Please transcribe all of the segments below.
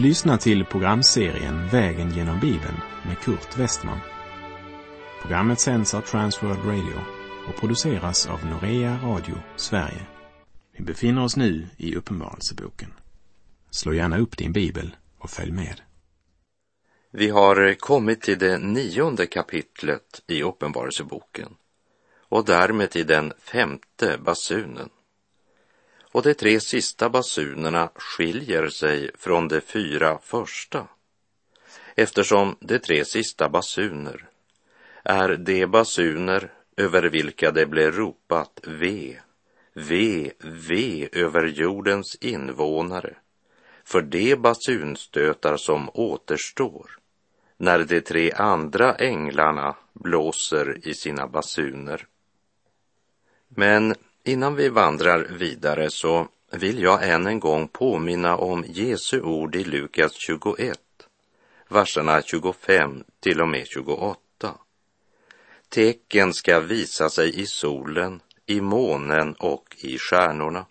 Du lyssnar till programserien Vägen genom Bibeln med Kurt Westman. Programmet sänds av Transworld Radio och produceras av Norea Radio Sverige. Vi befinner oss nu i Uppenbarelseboken. Slå gärna upp din bibel och följ med. Vi har kommit till det nionde kapitlet i Uppenbarelseboken och därmed till den femte basunen. Och de tre sista basunerna skiljer sig från de fyra första eftersom de tre sista basuner är de basuner över vilka det blev ropat ve, ve, ve över jordens invånare för de basunstötar som återstår när de tre andra änglarna blåser i sina basuner. Men innan vi vandrar vidare så vill jag än en gång påminna om Jesu ord i Lukas 21, verserna 25 till och med 28. Tecken ska visa sig i solen, i månen och i stjärnorna.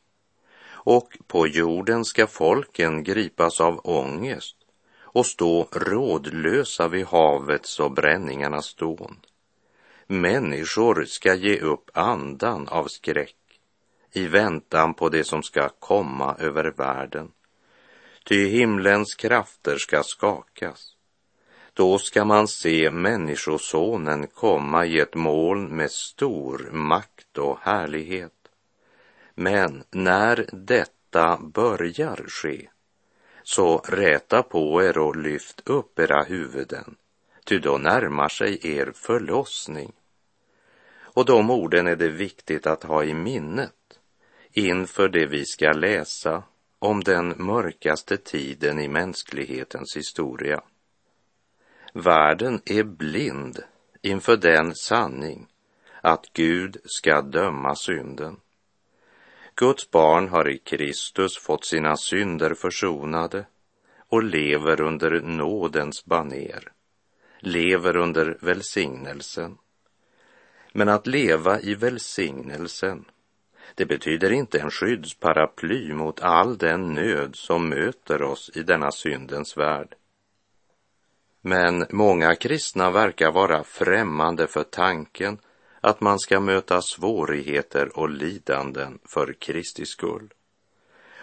Och på jorden ska folken gripas av ångest och stå rådlösa vid havets och bränningarnas dån. Människor ska ge upp andan av skräck i väntan på det som ska komma över världen. Ty himlens krafter ska skakas. Då ska man se Människosonen komma i ett moln med stor makt och härlighet. Men när detta börjar ske, så räta på er och lyft upp era huvuden, ty då närmar sig er förlossning. Och de orden är det viktigt att ha i minnet inför det vi ska läsa om den mörkaste tiden i mänsklighetens historia. Världen är blind inför den sanning att Gud ska döma synden. Guds barn har i Kristus fått sina synder försonade och lever under nådens baner, lever under välsignelsen. Men att leva i välsignelsen det betyder inte en skyddsparaply mot all den nöd som möter oss i denna syndens värld. Men många kristna verkar vara främmande för tanken att man ska möta svårigheter och lidanden för Kristi skull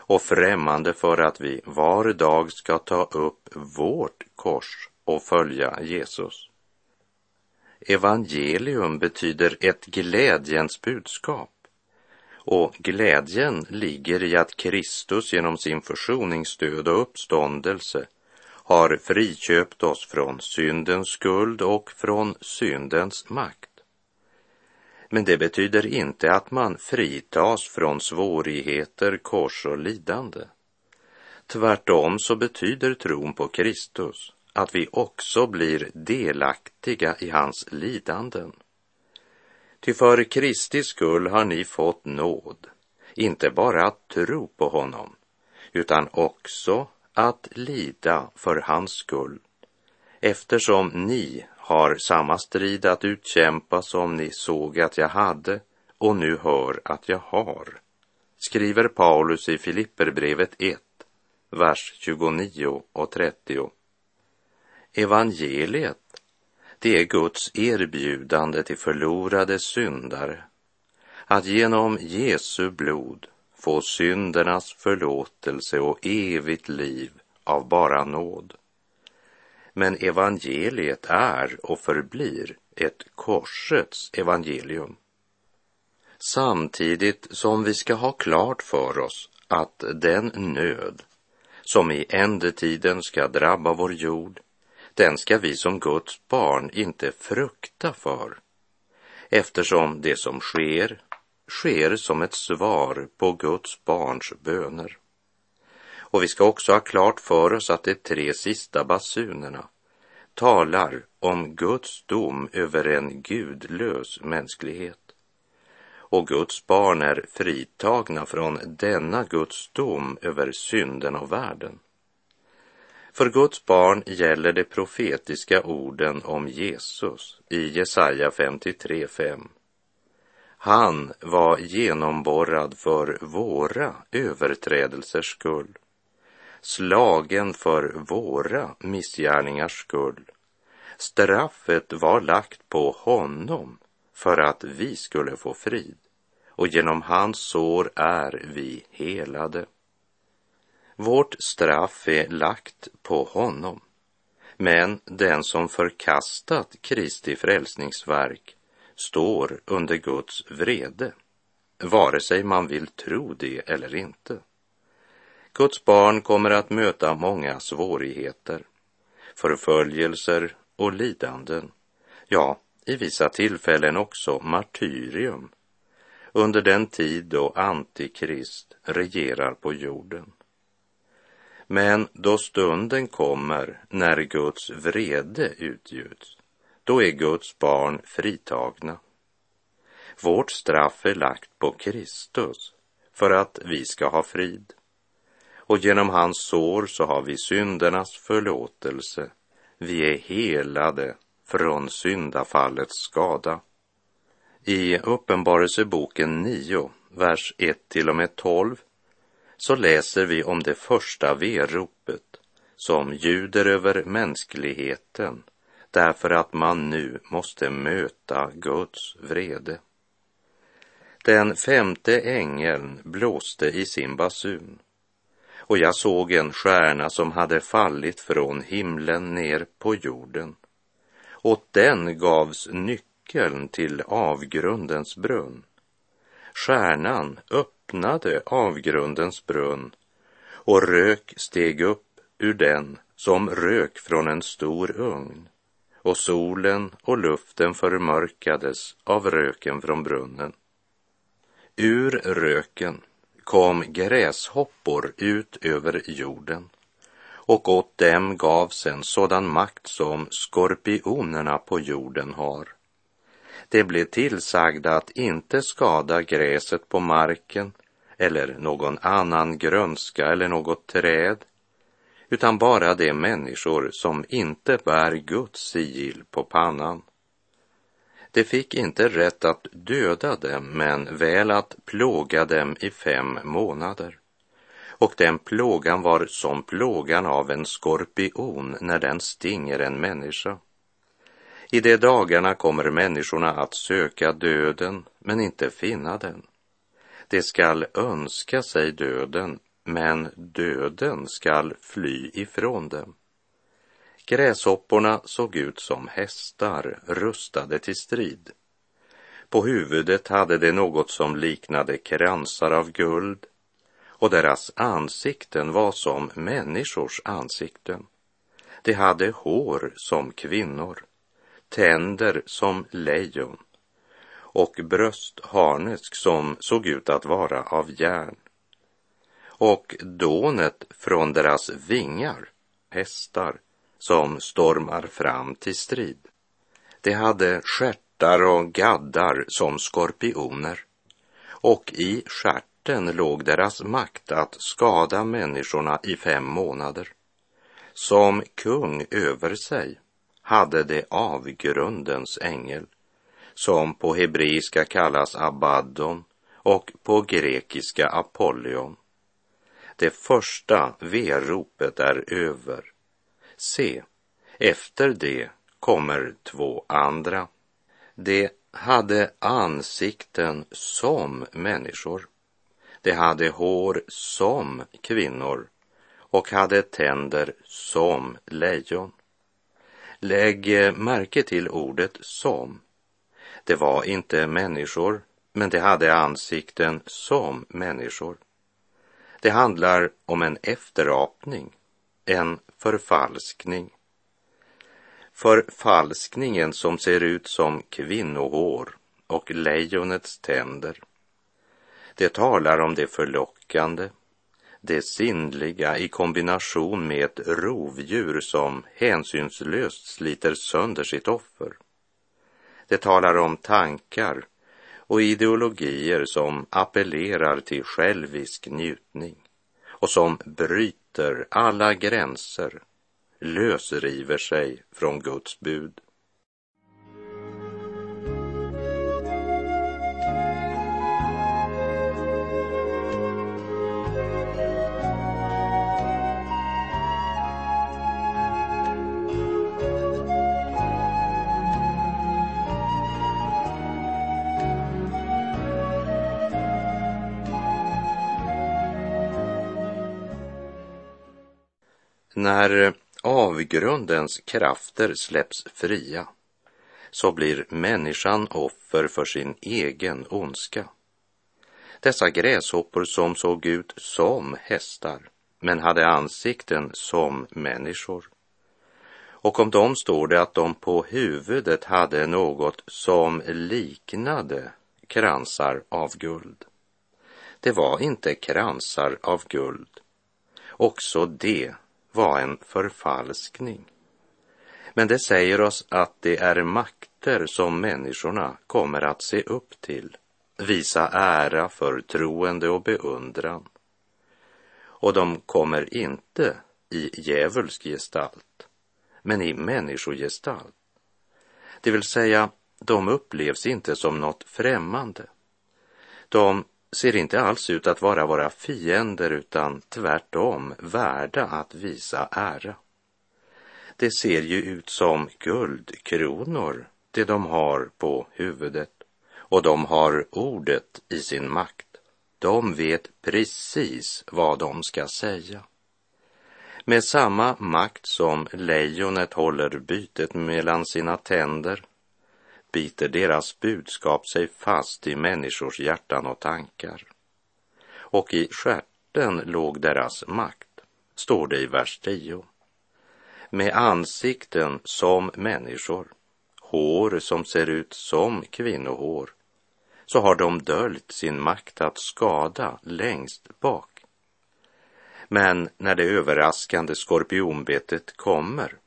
och främmande för att vi var dag ska ta upp vårt kors och följa Jesus. Evangelium betyder ett glädjens budskap och glädjen ligger i att Kristus genom sin försoningsdöd och uppståndelse har friköpt oss från syndens skuld och från syndens makt. Men det betyder inte att man fritas från svårigheter, kors och lidande. Tvärtom så betyder tron på Kristus att vi också blir delaktiga i hans lidanden. Ty för Kristi skull har ni fått nåd, inte bara att tro på honom, utan också att lida för hans skull, eftersom ni har samma strid att utkämpa som ni såg att jag hade och nu hör att jag har, skriver Paulus i Filipperbrevet 1, vers 29 och 30. Evangeliet det är Guds erbjudande till förlorade syndare att genom Jesu blod få syndernas förlåtelse och evigt liv av bara nåd. Men evangeliet är och förblir ett korsets evangelium. Samtidigt som vi ska ha klart för oss att den nöd som i ändetiden ska drabba vår jord den ska vi som Guds barn inte frukta för, eftersom det som sker, sker som ett svar på Guds barns böner. Och vi ska också ha klart för oss att de tre sista basunerna talar om Guds dom över en gudlös mänsklighet. Och Guds barn är fritagna från denna Guds dom över synden och världen. För Guds barn gäller de profetiska orden om Jesus i Jesaja 53.5. Han var genomborrad för våra överträdelsers skull. slagen för våra missgärningars skull. Straffet var lagt på honom för att vi skulle få frid och genom hans sår är vi helade. Vårt straff är lagt på honom, men den som förkastat Kristi frälsningsverk står under Guds vrede, vare sig man vill tro det eller inte. Guds barn kommer att möta många svårigheter, förföljelser och lidanden, ja, i vissa tillfällen också martyrium, under den tid då Antikrist regerar på jorden. Men då stunden kommer när Guds vrede utgjuts, då är Guds barn fritagna. Vårt straff är lagt på Kristus för att vi ska ha frid. Och genom hans sår så har vi syndernas förlåtelse. Vi är helade från syndafallets skada. I Uppenbarelseboken 9, vers 1 till och med 12 så läser vi om det första veropet som ljuder över mänskligheten därför att man nu måste möta Guds vrede. Den femte ängeln blåste i sin basun och jag såg en stjärna som hade fallit från himlen ner på jorden. Åt den gavs nyckeln till avgrundens brunn. Stjärnan öppnade öppnade avgrundens brunn och rök steg upp ur den som rök från en stor ugn och solen och luften förmörkades av röken från brunnen. Ur röken kom gräshoppor ut över jorden och åt dem gavs en sådan makt som skorpionerna på jorden har. Det blev tillsagda att inte skada gräset på marken eller någon annan grönska eller något träd, utan bara de människor som inte bär Guds sigill på pannan. De fick inte rätt att döda dem, men väl att plåga dem i fem månader. Och den plågan var som plågan av en skorpion när den stinger en människa. I de dagarna kommer människorna att söka döden, men inte finna den. De skall önska sig döden, men döden skall fly ifrån dem. Gräshopporna såg ut som hästar rustade till strid. På huvudet hade de något som liknade kransar av guld och deras ansikten var som människors ansikten. De hade hår som kvinnor, tänder som lejon och bröstharnesk som såg ut att vara av järn. Och dånet från deras vingar, hästar, som stormar fram till strid. De hade stjärtar och gaddar som skorpioner och i stjärten låg deras makt att skada människorna i fem månader. Som kung över sig hade de avgrundens ängel som på hebreiska kallas Abaddon och på grekiska Apollyon. Det första veropet är över Se, efter det kommer två andra. De hade ansikten som människor. De hade hår som kvinnor och hade tänder som lejon. Lägg eh, märke till ordet som. Det var inte människor, men det hade ansikten som människor. Det handlar om en efterapning, en förfalskning. Förfalskningen som ser ut som kvinnohår och lejonets tänder. Det talar om det förlockande, det sinnliga i kombination med ett rovdjur som hänsynslöst sliter sönder sitt offer. Det talar om tankar och ideologier som appellerar till självisk njutning och som bryter alla gränser, lösriver sig från Guds bud. När avgrundens krafter släpps fria så blir människan offer för sin egen ondska. Dessa gräshoppor som såg ut som hästar men hade ansikten som människor. Och om dem står det att de på huvudet hade något som liknade kransar av guld. Det var inte kransar av guld. Också det var en förfalskning. Men det säger oss att det är makter som människorna kommer att se upp till, visa ära, förtroende och beundran. Och de kommer inte i djävulsk gestalt, men i människogestalt. Det vill säga, de upplevs inte som något främmande. De ser inte alls ut att vara våra fiender utan tvärtom värda att visa ära. Det ser ju ut som guldkronor, det de har på huvudet. Och de har ordet i sin makt. De vet precis vad de ska säga. Med samma makt som lejonet håller bytet mellan sina tänder biter deras budskap sig fast i människors hjärtan och tankar. Och i skärten låg deras makt, står det i vers 10. Med ansikten som människor, hår som ser ut som kvinnohår, så har de döljt sin makt att skada längst bak. Men när det överraskande skorpionbetet kommer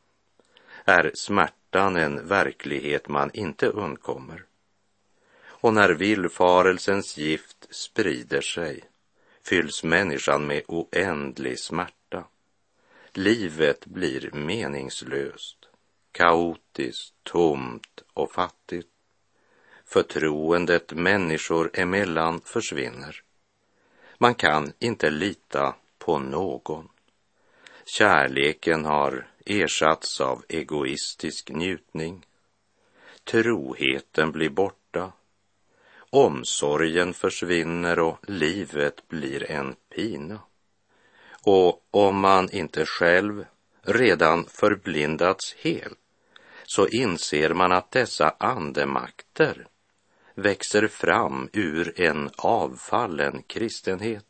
är smärtan smärtan en verklighet man inte undkommer. Och när villfarelsens gift sprider sig fylls människan med oändlig smärta. Livet blir meningslöst, kaotiskt, tomt och fattigt. Förtroendet människor emellan försvinner. Man kan inte lita på någon. Kärleken har ersatts av egoistisk njutning. Troheten blir borta. Omsorgen försvinner och livet blir en pina. Och om man inte själv redan förblindats helt så inser man att dessa andemakter växer fram ur en avfallen kristenhet.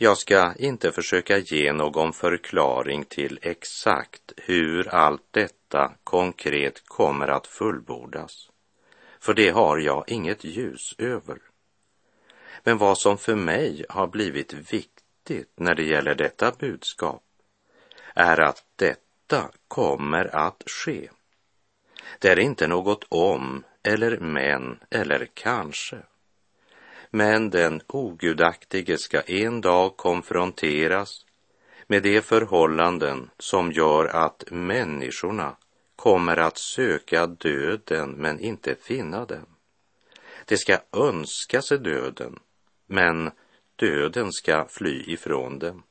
Jag ska inte försöka ge någon förklaring till exakt hur allt detta konkret kommer att fullbordas, för det har jag inget ljus över. Men vad som för mig har blivit viktigt när det gäller detta budskap är att detta kommer att ske. Det är inte något om eller men eller kanske. Men den ogudaktige ska en dag konfronteras med de förhållanden som gör att människorna kommer att söka döden men inte finna den. De ska önska sig döden, men döden ska fly ifrån dem.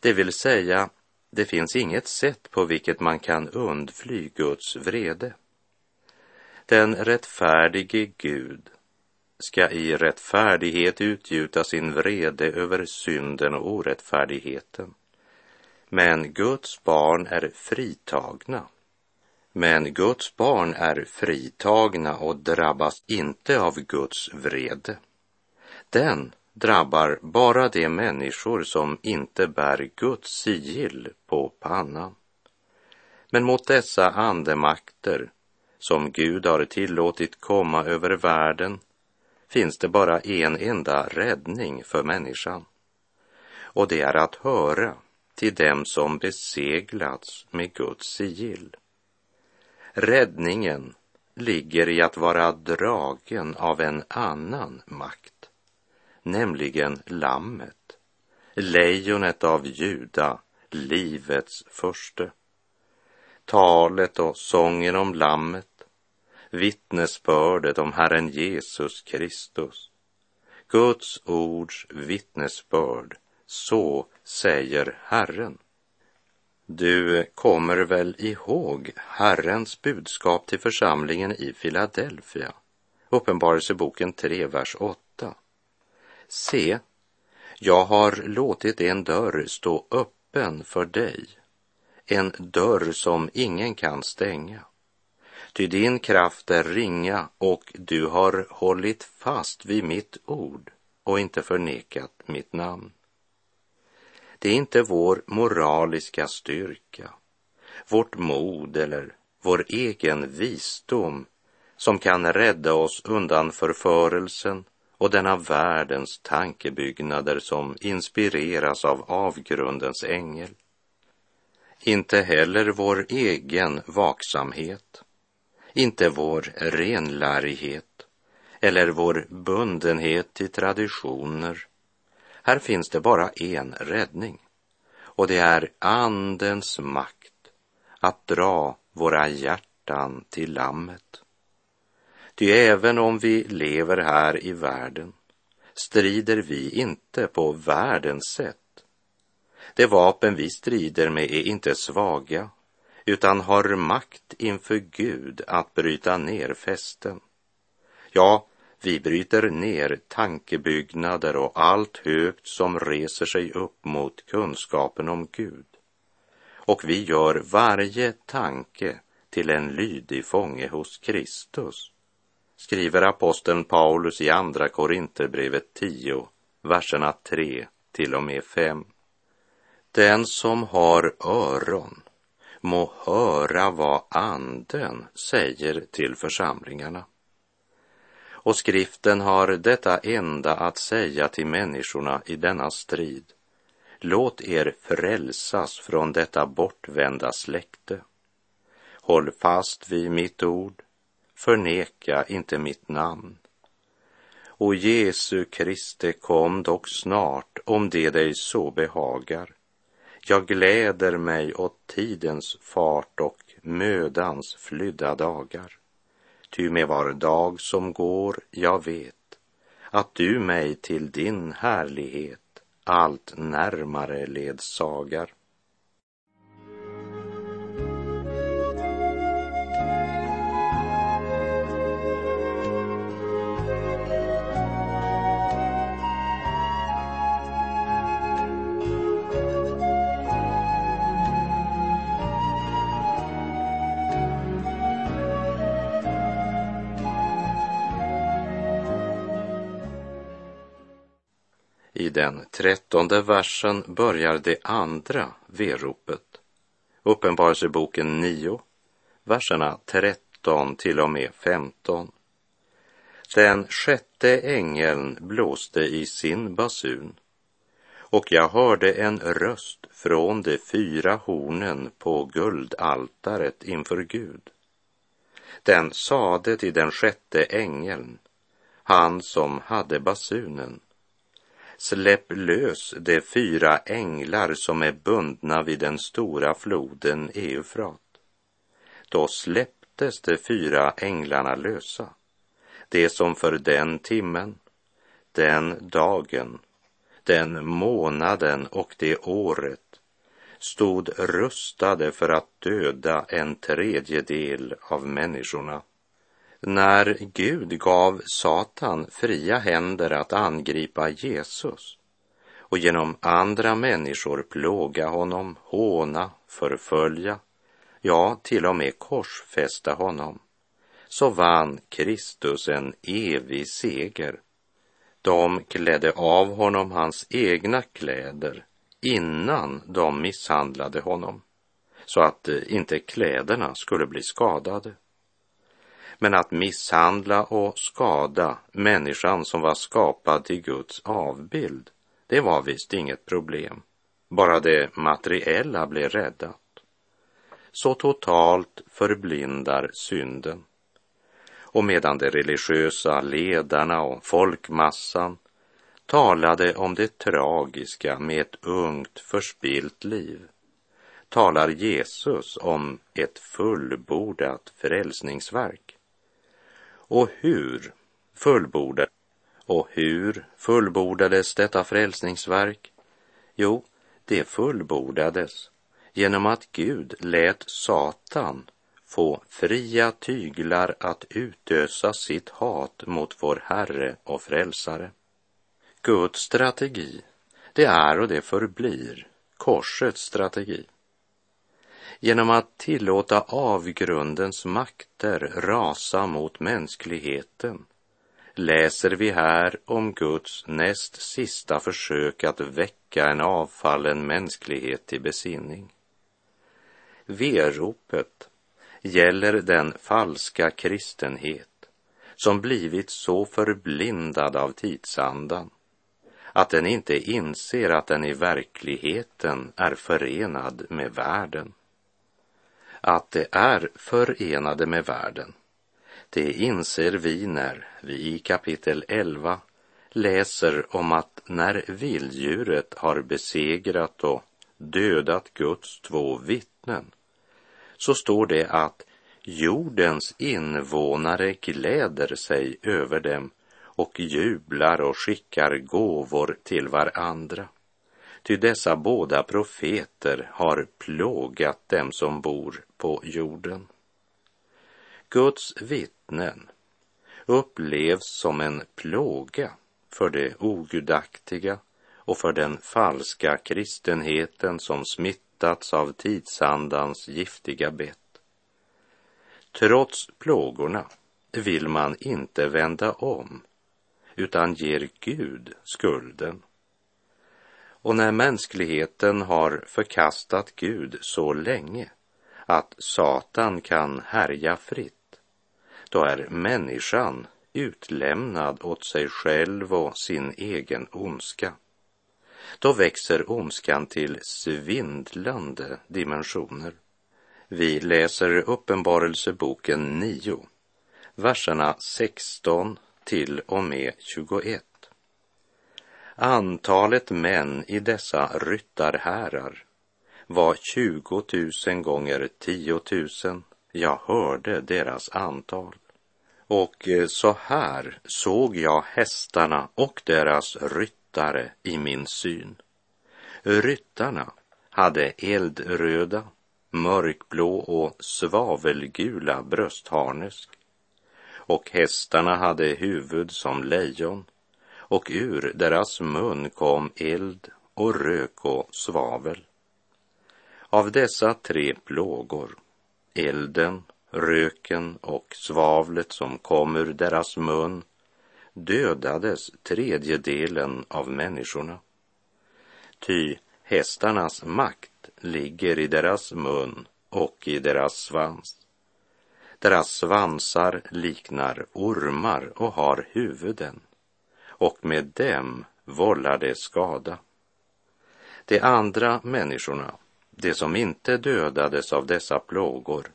Det vill säga, det finns inget sätt på vilket man kan undfly Guds vrede. Den rättfärdige Gud ska i rättfärdighet utgjuta sin vrede över synden och orättfärdigheten. Men Guds barn är fritagna. Men Guds barn är fritagna och drabbas inte av Guds vrede. Den drabbar bara de människor som inte bär Guds sigill på pannan. Men mot dessa andemakter som Gud har tillåtit komma över världen finns det bara en enda räddning för människan. Och det är att höra till dem som beseglats med Guds sigill. Räddningen ligger i att vara dragen av en annan makt, nämligen Lammet, lejonet av Juda, livets förste. Talet och sången om Lammet vittnesbördet om Herren Jesus Kristus. Guds ords vittnesbörd, så säger Herren. Du kommer väl ihåg Herrens budskap till församlingen i Filadelfia, Uppenbarelseboken 3, vers 8. Se, jag har låtit en dörr stå öppen för dig, en dörr som ingen kan stänga. Ty din kraft är ringa och du har hållit fast vid mitt ord och inte förnekat mitt namn. Det är inte vår moraliska styrka, vårt mod eller vår egen visdom som kan rädda oss undan förförelsen och denna världens tankebyggnader som inspireras av avgrundens ängel. Inte heller vår egen vaksamhet, inte vår renlärighet eller vår bundenhet till traditioner. Här finns det bara en räddning och det är Andens makt att dra våra hjärtan till Lammet. Ty även om vi lever här i världen strider vi inte på världens sätt. De vapen vi strider med är inte svaga utan har makt inför Gud att bryta ner fästen. Ja, vi bryter ner tankebyggnader och allt högt som reser sig upp mot kunskapen om Gud. Och vi gör varje tanke till en lydig fånge hos Kristus skriver aposteln Paulus i Andra Korinthierbrevet 10, verserna 3 till och med 5. Den som har öron må höra vad anden säger till församlingarna. Och skriften har detta enda att säga till människorna i denna strid. Låt er frälsas från detta bortvända släkte. Håll fast vid mitt ord förneka inte mitt namn. O Jesu Kriste, kom dock snart om det dig så behagar. Jag gläder mig åt tidens fart och mödans flydda dagar. Ty med var dag som går jag vet att du mig till din härlighet allt närmare ledsagar. I den trettonde versen börjar det andra veropet. Uppenbarelseboken 9, verserna 13 till och med 15. Den sjätte ängeln blåste i sin basun och jag hörde en röst från de fyra hornen på guldaltaret inför Gud. Den sade till den sjätte ängeln, han som hade basunen, Släpp lös de fyra änglar som är bundna vid den stora floden Eufrat. Då släpptes de fyra änglarna lösa, det som för den timmen, den dagen, den månaden och det året stod rustade för att döda en tredjedel av människorna när Gud gav Satan fria händer att angripa Jesus och genom andra människor plåga honom, håna, förfölja, ja, till och med korsfästa honom, så vann Kristus en evig seger. De klädde av honom hans egna kläder innan de misshandlade honom, så att inte kläderna skulle bli skadade. Men att misshandla och skada människan som var skapad till Guds avbild, det var visst inget problem. Bara det materiella blev räddat. Så totalt förblindar synden. Och medan de religiösa ledarna och folkmassan talade om det tragiska med ett ungt förspilt liv talar Jesus om ett fullbordat frälsningsverk. Och hur fullbordades och hur fullbordades detta frälsningsverk? Jo, det fullbordades genom att Gud lät Satan få fria tyglar att utösa sitt hat mot vår Herre och Frälsare. Guds strategi, det är och det förblir korsets strategi. Genom att tillåta avgrundens makter rasa mot mänskligheten läser vi här om Guds näst sista försök att väcka en avfallen mänsklighet till besinning. Veropet gäller den falska kristenhet som blivit så förblindad av tidsandan att den inte inser att den i verkligheten är förenad med världen. Att det är förenade med världen, det inser vi när vi i kapitel 11 läser om att när vilddjuret har besegrat och dödat Guds två vittnen så står det att jordens invånare gläder sig över dem och jublar och skickar gåvor till varandra. Ty dessa båda profeter har plågat dem som bor på jorden. Guds vittnen upplevs som en plåga för det ogudaktiga och för den falska kristenheten som smittats av tidsandans giftiga bett. Trots plågorna vill man inte vända om utan ger Gud skulden. Och när mänskligheten har förkastat Gud så länge att Satan kan härja fritt, då är människan utlämnad åt sig själv och sin egen ondska. Då växer ondskan till svindlande dimensioner. Vi läser Uppenbarelseboken 9, verserna 16 till och med 21. Antalet män i dessa ryttarhärar var 20 000 gånger 10 000. Jag hörde deras antal. Och eh, så här såg jag hästarna och deras ryttare i min syn. Ryttarna hade eldröda, mörkblå och svavelgula bröstharnesk och hästarna hade huvud som lejon och ur deras mun kom eld och rök och svavel. Av dessa tre plågor, elden, röken och svavlet som kom ur deras mun, dödades tredjedelen av människorna. Ty hästarnas makt ligger i deras mun och i deras svans. Deras svansar liknar ormar och har huvuden och med dem vållar de skada. De andra människorna, de som inte dödades av dessa plågor,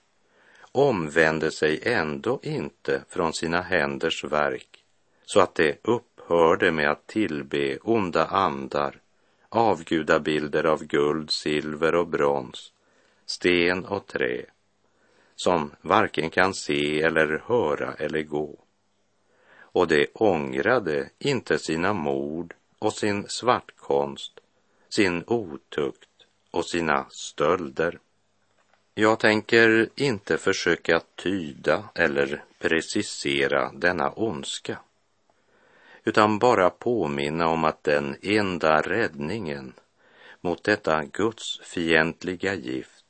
omvände sig ändå inte från sina händers verk så att de upphörde med att tillbe onda andar, avgudabilder av guld, silver och brons, sten och trä som varken kan se eller höra eller gå. Och de ångrade inte sina mord och sin svartkonst, sin otukt och sina stölder. Jag tänker inte försöka tyda eller precisera denna ondska, utan bara påminna om att den enda räddningen mot detta Guds fientliga gift,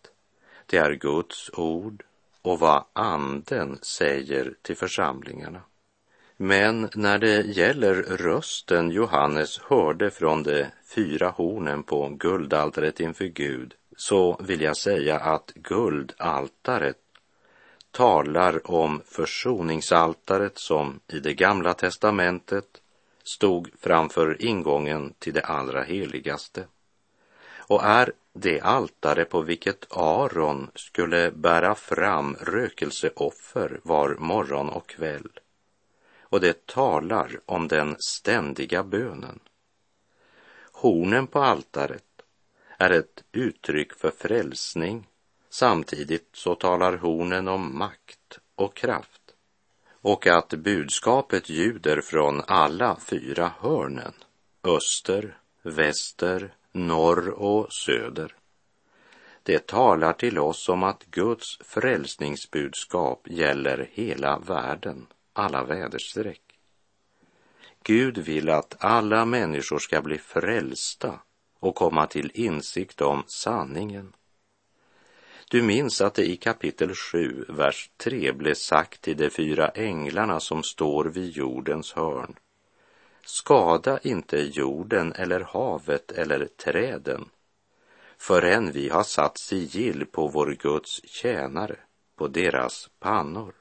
det är Guds ord och vad anden säger till församlingarna. Men när det gäller rösten Johannes hörde från de fyra hornen på guldaltaret inför Gud så vill jag säga att guldaltaret talar om försoningsaltaret som i det gamla testamentet stod framför ingången till det allra heligaste och är det altare på vilket Aron skulle bära fram rökelseoffer var morgon och kväll. Och det talar om den ständiga bönen. Hornen på altaret är ett uttryck för frälsning. Samtidigt så talar hornen om makt och kraft och att budskapet ljuder från alla fyra hörnen, öster, väster, norr och söder. Det talar till oss om att Guds frälsningsbudskap gäller hela världen, alla väderstreck. Gud vill att alla människor ska bli frälsta och komma till insikt om sanningen. Du minns att det i kapitel 7, vers 3 blev sagt till de fyra änglarna som står vid jordens hörn. Skada inte jorden eller havet eller träden förrän vi har satt sigill på vår Guds tjänare, på deras pannor.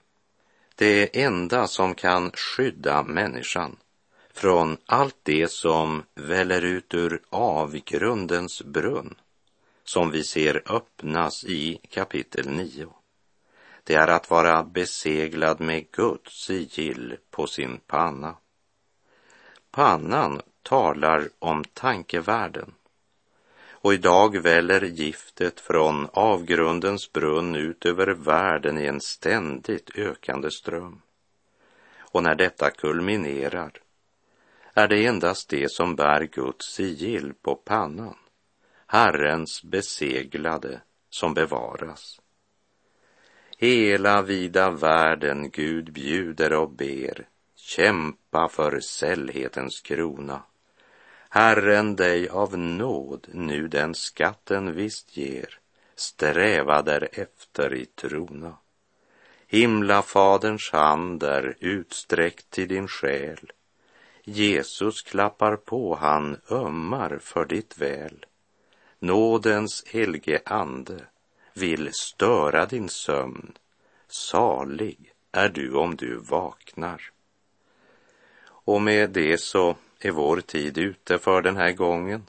Det enda som kan skydda människan från allt det som väller ut ur avgrundens brunn som vi ser öppnas i kapitel 9. Det är att vara beseglad med Guds sigill på sin panna. Pannan talar om tankevärlden. Och idag väller giftet från avgrundens brunn ut över världen i en ständigt ökande ström. Och när detta kulminerar är det endast det som bär Guds sigill på pannan, Herrens beseglade, som bevaras. Hela vida världen Gud bjuder och ber, kämpa för sällhetens krona. Herren dig av nåd nu den skatten visst ger, sträva därefter i trona. Himlafaderns hand är utsträckt till din själ, Jesus klappar på, han ömmar för ditt väl. Nådens helge ande vill störa din sömn. Salig är du om du vaknar. Och med det så är vår tid ute för den här gången.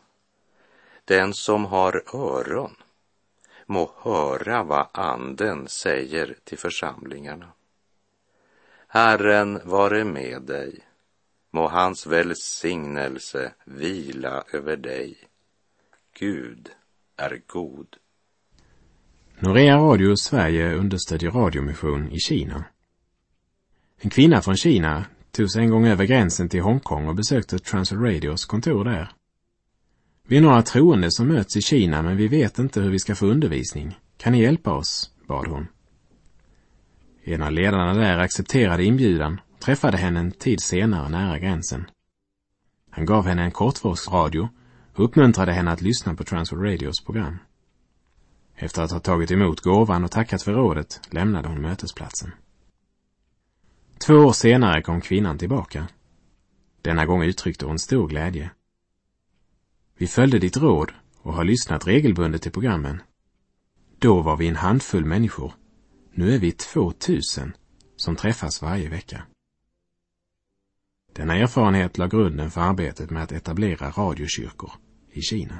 Den som har öron må höra vad anden säger till församlingarna. Herren vare med dig Må hans välsignelse vila över dig. Gud är god. Norea Radio Sverige understödjer radiomission i Kina. En kvinna från Kina tog sig en gång över gränsen till Hongkong och besökte Transworld Radios kontor där. Vi är några troende som möts i Kina men vi vet inte hur vi ska få undervisning. Kan ni hjälpa oss? bad hon. En av ledarna där accepterade inbjudan och träffade henne en tid senare nära gränsen. Han gav henne en kortvågsradio och uppmuntrade henne att lyssna på Transworld Radios program. Efter att ha tagit emot gåvan och tackat för rådet lämnade hon mötesplatsen. Två år senare kom kvinnan tillbaka. Denna gång uttryckte hon stor glädje. Vi följde ditt råd och har lyssnat regelbundet till programmen. Då var vi en handfull människor. Nu är vi två tusen som träffas varje vecka. Denna erfarenhet la grunden för arbetet med att etablera radiokyrkor i Kina.